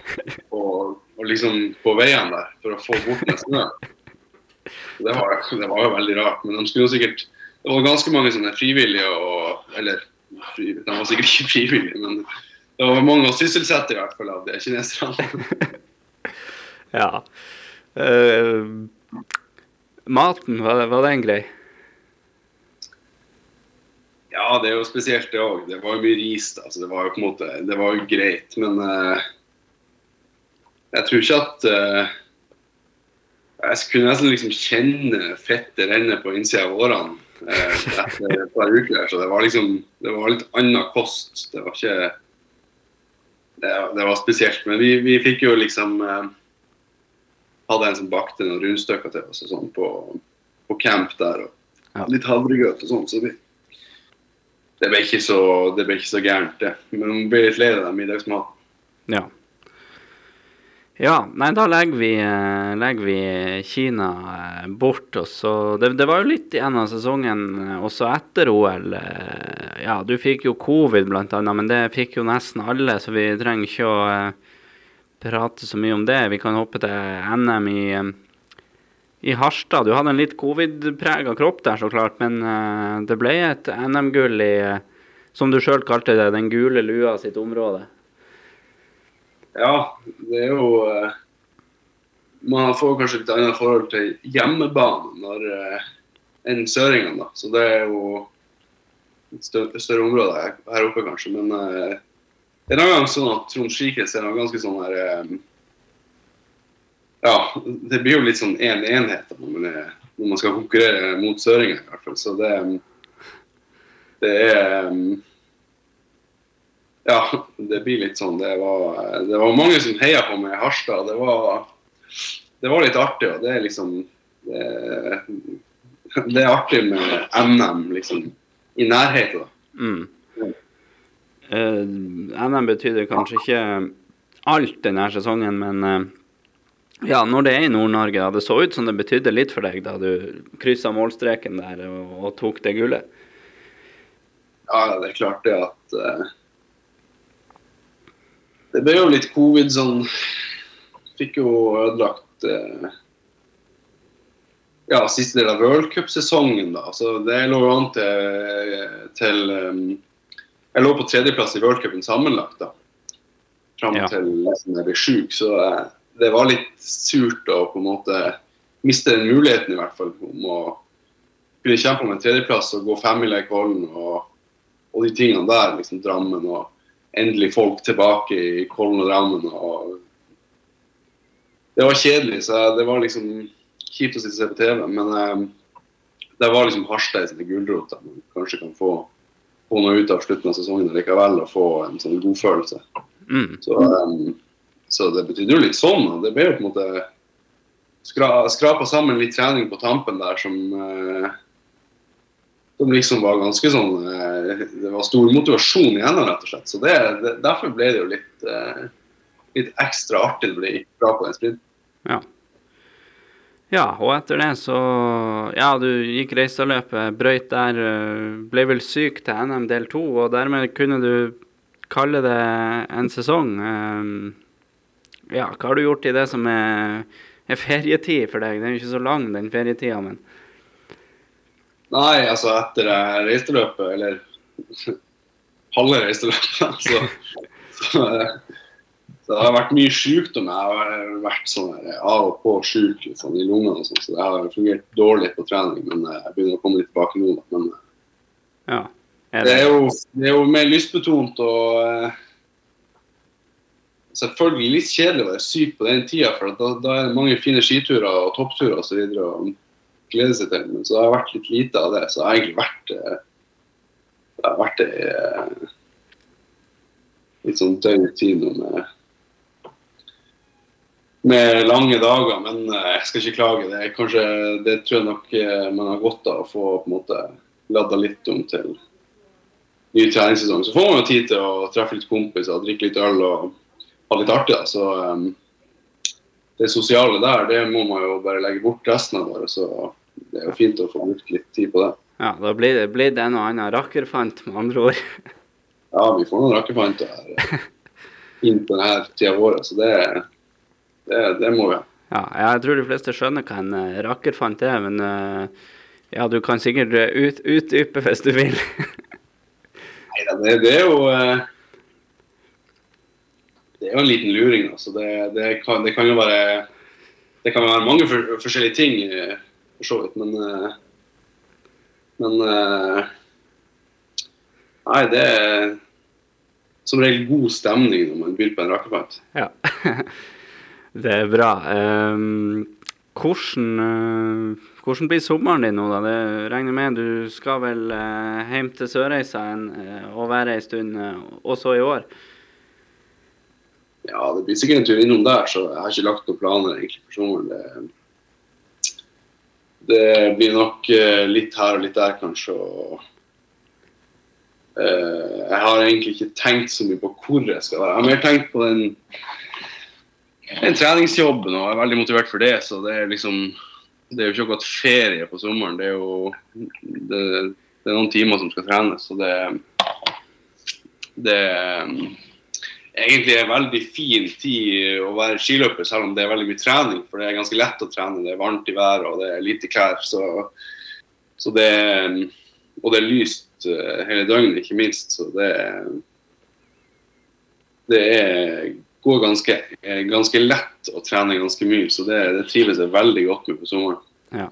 og, og, liksom på veien der for å få bort den snøen. Det det var jo veldig rart. Men de skulle jo sikkert det var ganske mange sånne frivillige og Eller de var sikkert ikke frivillige, men det var mange å sysselsette i hvert fall av de kineserne. ja. Uh, maten, var, var den grei? Ja, det er jo spesielt det òg. Det var jo mye ris. da, så Det var jo på en måte, det var jo greit. Men uh, jeg tror ikke at uh, Jeg kunne nesten liksom kjenne fettet renne på innsida av årene uh, etter et par uker. Så det var liksom det var litt annen kost. Det var ikke Det, det var spesielt. Men vi, vi fikk jo liksom Hadde en som bakte noen rundstykker til oss og sånn på, på, camp der. Og litt havregrøt og sånn. Så vi, det ble ikke så, det ble ikke så gærent, det. Men det blir litt lei av den middagsmaten. Ja. Ja, nei, da legger vi, eh, legger vi Kina eh, bort. Og så, det, det, var jo litt igjen av sesongen eh, også etter OL. Ja, du fikk jo covid blant annet, men det fikk jo nesten alle, så vi trenger ikke å prate så mye om det. Vi kan hoppe til NM i, i Harstad. Du hadde en litt covid-prega kropp der, så klart, men det ble et NM-gull i, som du sjøl kalte det, den gule lua sitt område. Ja, det er jo uh, Man får kanskje litt annet forhold til hjemmebane når, uh, enn søringene, da. Så det er jo et større, større område her, oppe, kanskje. Men uh, det er en gang sånn at Trond Skikes er ganske sånn her Ja, det blir jo litt sånn én en enhet når man, er, når man skal konkurrere mot søringer, i hvert fall. Så det, det er um, ja, det blir litt sånn. Det var, det var mange som heia på meg i Harstad. Det var, det var litt artig. og det er liksom det, det er artig med NM liksom, i nærheten. Mm. Uh, NM betydde kanskje ikke alt denne sesongen, men uh, ja, når det er i Nord-Norge, det så ut som det betydde litt for deg da du kryssa målstreken der og, og, tok det gullet? Ja, det er klart det at uh, det ble jo litt covid sånn Fikk jo ødelagt uh, ja, siste del av worldcupsesongen, da. Så det lå an til, til um, Jeg lå på tredjeplass i worldcupen sammenlagt, da. Fram ja. til nesten jeg ble sjuk. Så eh, det var litt surt å på en måte miste den muligheten, i hvert fall, om å kunne kjempe om en tredjeplass og gå femmila i Kollen og, og de tingene der. liksom Drammen og endelig folk tilbake i Kollen og Drammen. Og det var kjedelig, så det var liksom kjipt å sitte og se på TV. Men um, det var liksom Harstad sine gulrot. Man kanskje kan få, få, noe ut av slutten av sesongen likevel og få en sånn godfølelse. Mm. Så, um, så, det betydde jo litt sånn. og Det ble jo på en måte skra, skrapa sammen litt trening på tampen der som uh, som liksom var ganske sånn eh, Det var stor motivasjon igjen, rett og slett. Så det, Derfor ble det jo litt, eh, litt ekstra artig å bli bra på den sprinten. Ja. ja, og etter det så Ja, du gikk Reistadløpet, brøyt der, eh, ble vel syk til NM del to, og dermed kunne du kalle det en sesong. Um, ja, hva har du gjort i det som er, er ferietid for deg? Den er jo ikke så lang, den ferietida, men Nei, altså etter reiseløpet, eller halve reiseløpet, så, så, så, det har vært mye sykdom. Jeg har vært sånn av og på sjuk sånn, i lungene, og sånn, så det har fungert dårlig på trening. Men jeg begynner å komme litt tilbake nå. Men ja, er det? Det, er jo, det, er jo, mer lystbetont og selvfølgelig litt kjedelig å være syk på den tida, for da, da er det mange fine skiturer og toppturer osv. å glede seg til. Men så har det vært litt lite av det. Så har egentlig vært eh, det har vært ei litt sånn døgn tid nå med med lange dager, men eh, jeg skal ikke klage. Det, kanskje, det tror jeg nok man har godt av å få på en måte ladda litt om til ny treningssesong. Så får man jo tid til å treffe litt kompiser, drikke litt øl og ha litt artig. da, så um, Det sosiale der, det må man jo bare legge bort resten av året. Så det er jo fint å få brukt litt tid på det. Ja, da blir det, blir det en og annen rakkerfant, med andre ord. ja, vi får noen rakkerfanter her inn på denne tida av året, så det, det, det må vi ha. Ja, jeg tror de fleste skjønner hva en uh, rakkerfant er, men uh, ja, du kan sikkert ut, utdype hvis du vil. Nei det, det, er jo det er jo en liten luring. Altså. Det, det, kan, det, kan, jo være Det kan være mange for, forskjellige ting, eh, for så vidt, men uh, Men uh, Nei, det er som regel god stemning når man byr på en rakefant. Ja, det er bra. Um, hvordan, hvordan, blir sommeren din nå, da? Det regner med du skal vel hjem til Sørreisa og være ei stund også i år? Ja, det blir sikkert en tur innom der, så jeg har ikke lagt noen planer egentlig for sommeren. Det, det, blir nok uh, litt her og litt der, kanskje. og uh, Jeg har egentlig ikke tenkt så mye på hvor jeg skal være. Jeg har mer tenkt på den, den treningsjobben og jeg er veldig motivert for det. Så det er liksom Det er jo ikke akkurat ferie på sommeren. Det er jo det, det er noen timer som skal trenes, så det det egentlig er veldig fin tid å være skiløper, selv om det er veldig mye trening. For det er ganske lett å trene. Det er varmt i været og det er lite klær. Så, så det, og det er lyst eh, hele døgnet, ikke minst. Så det, det er, går ganske, ganske, lett å trene ganske mye. Så det, det trives jeg veldig godt med på sommeren. Ja.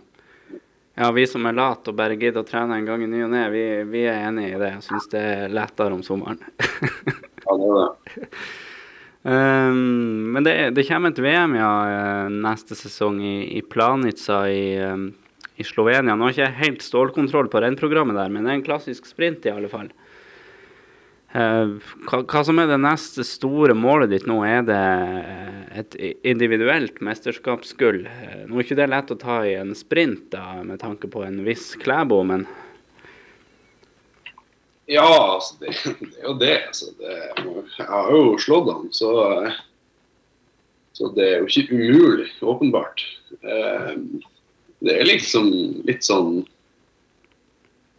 ja. vi som er late og bare gidder å trene en gang i ny og ne, vi, vi, er enig i det. Jeg syns det er lettere om sommeren. Ja, det det. Um, men det, det, kommer et VM ja, eh, neste sesong i, i Planica i, um, i, Slovenia. Nå har jeg ikke helt stålkontroll på rennprogrammet der, men det er en klassisk sprint i alle fall. Uh, hva, hva, som er det neste store målet ditt nå? Er det et individuelt mesterskapsgull? Nå er ikke det lett å ta i en sprint da, med tanke på en viss Klæbo, men ja, altså, det, det, er jo det. Altså, det. Jeg har jo slått han, så, så det er jo ikke umulig, åpenbart. Eh, det er liksom litt sånn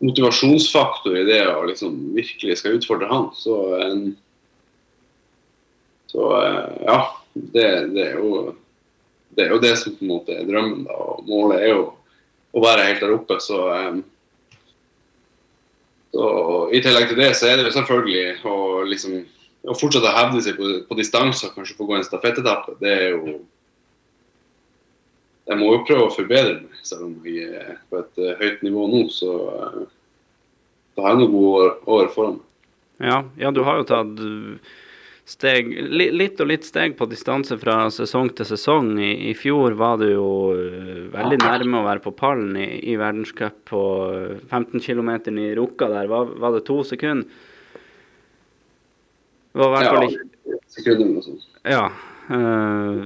motivasjonsfaktor i det å liksom virkelig skal utfordre han. Så, så ja. Det, det, er jo, det er jo det som på en måte er drømmen. da, og Målet er jo å være helt der oppe. så og I tillegg til det så er det jo selvfølgelig å, liksom, å fortsette å hevde seg på, på og kanskje få gå en stafettetappe. Det er jo Jeg må jo prøve å forbedre meg, selv om jeg er på et uh, høyt nivå nå. Så uh, da har jeg noen gode år, år foran meg. Ja, ja, du har jo tatt steg, litt og litt steg på distanse fra sesong til sesong. I, i fjor var du jo uh, veldig nærme å være på pallen i, i verdenscup på 15 km i Rukka der. Var, var, det to sekunder? Det var i hvert fall ikke Sekunder og sånt. Ja. Øh,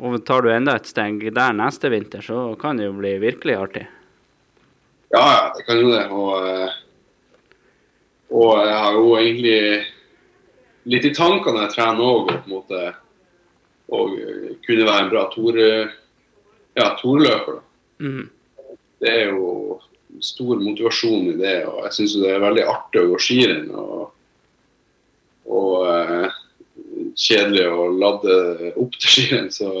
og tar du enda et steg der neste vinter, så kan det jo bli virkelig artig. Ja, ja, det kan jo det. Og, og jeg har jo egentlig litt i tankene jeg trener òg, på en måte og kunne være en bra torløper. Ja, torløper. Mm. Det er jo stor motivasjon i det, og jeg syns det er veldig artig å gå skirenn. Og, og kjedelig å ladde opp til skirenn. Så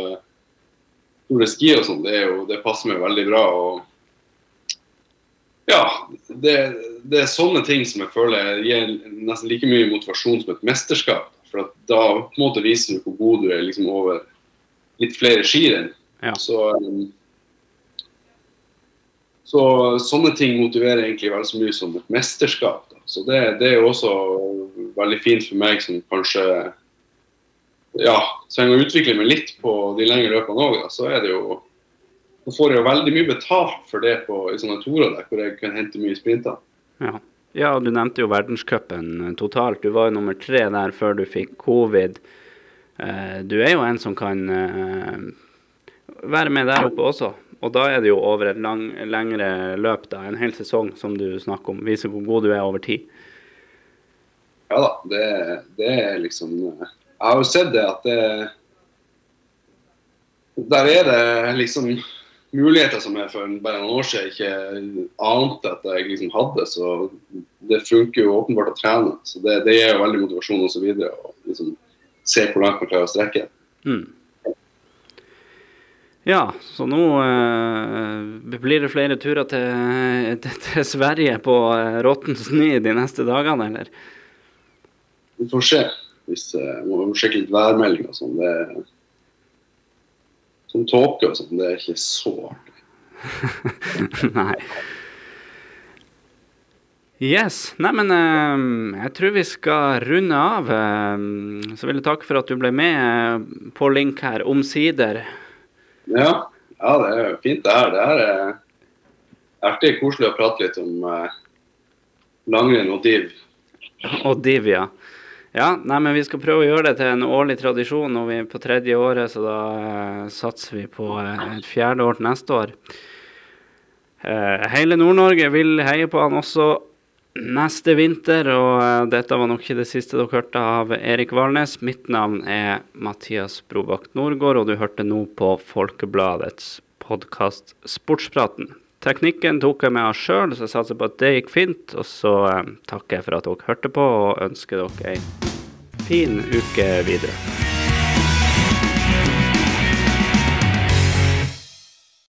store ski og sånn, det, det passer meg veldig bra. og ja, det, det er sånne ting som jeg føler gir nesten like mye motivasjon som et mesterskap. For at da på en måte viser du hvor god du er liksom over litt flere skirenn. Ja. Så, um, så sånne ting motiverer egentlig vel så mye som et mesterskap. Da. Så det, det er jo også veldig fint for meg som kanskje ja, trenger å utvikle meg litt på de lengre løpene òg. Så er det jo så får jeg jo veldig mye betalt for det på, i sånne torer der, hvor jeg kan hente mye sprinter. Ja. ja, du nevnte jo verdenscupen totalt. Du var jo nummer tre der før du fikk covid. Eh, du er jo en som kan eh, være med der oppe også. Og da er det jo over et lang, lengre løp, da, en hel sesong, som du snakker om. Viser hvor god du er over tid. Ja da, det, det er liksom Jeg har jo sett det at det Der er det liksom muligheter som jeg for bare noen år siden ikke ante at jeg liksom hadde. Så det funker jo åpenbart å trene. Så det, det gir jo veldig motivasjon osv. å liksom se hvor langt man klarer å strekke. Mm. Ja, så nå eh, blir det flere turer til, til, til Sverige på eh, råtten snø de neste dagene, eller? Vi får se. Hvis eh, må sjekke litt værmelding og sånn. Sånn tåke og sånn, det er ikke så artig. Nei. Yes. Neimen, eh, jeg tror vi skal runde av. Eh, så vil jeg takke for at du ble med eh, på link her, omsider. Ja, ja, det er jo fint det her. Det her er artig koselig å prate litt om eh, langrenn og div. Og div, Ja, nei, men vi skal prøve å gjøre det til en årlig tradisjon. Nå er på tredje året, så da eh, satser vi på eh, et fjerde år til neste år. Eh, hele Nord-Norge vil heie på han også neste vinter, og dette var nok ikke det siste dere hørte av Erik Valnes. Mitt navn er Mathias Brobakk Nordgård, og du hørte nå på Folkebladets podkast Sportspraten. Teknikken tok jeg med oss sjøl, så jeg satser på at det gikk fint. Og så eh, takker jeg for at dere hørte på, og ønsker dere ei fin uke videre.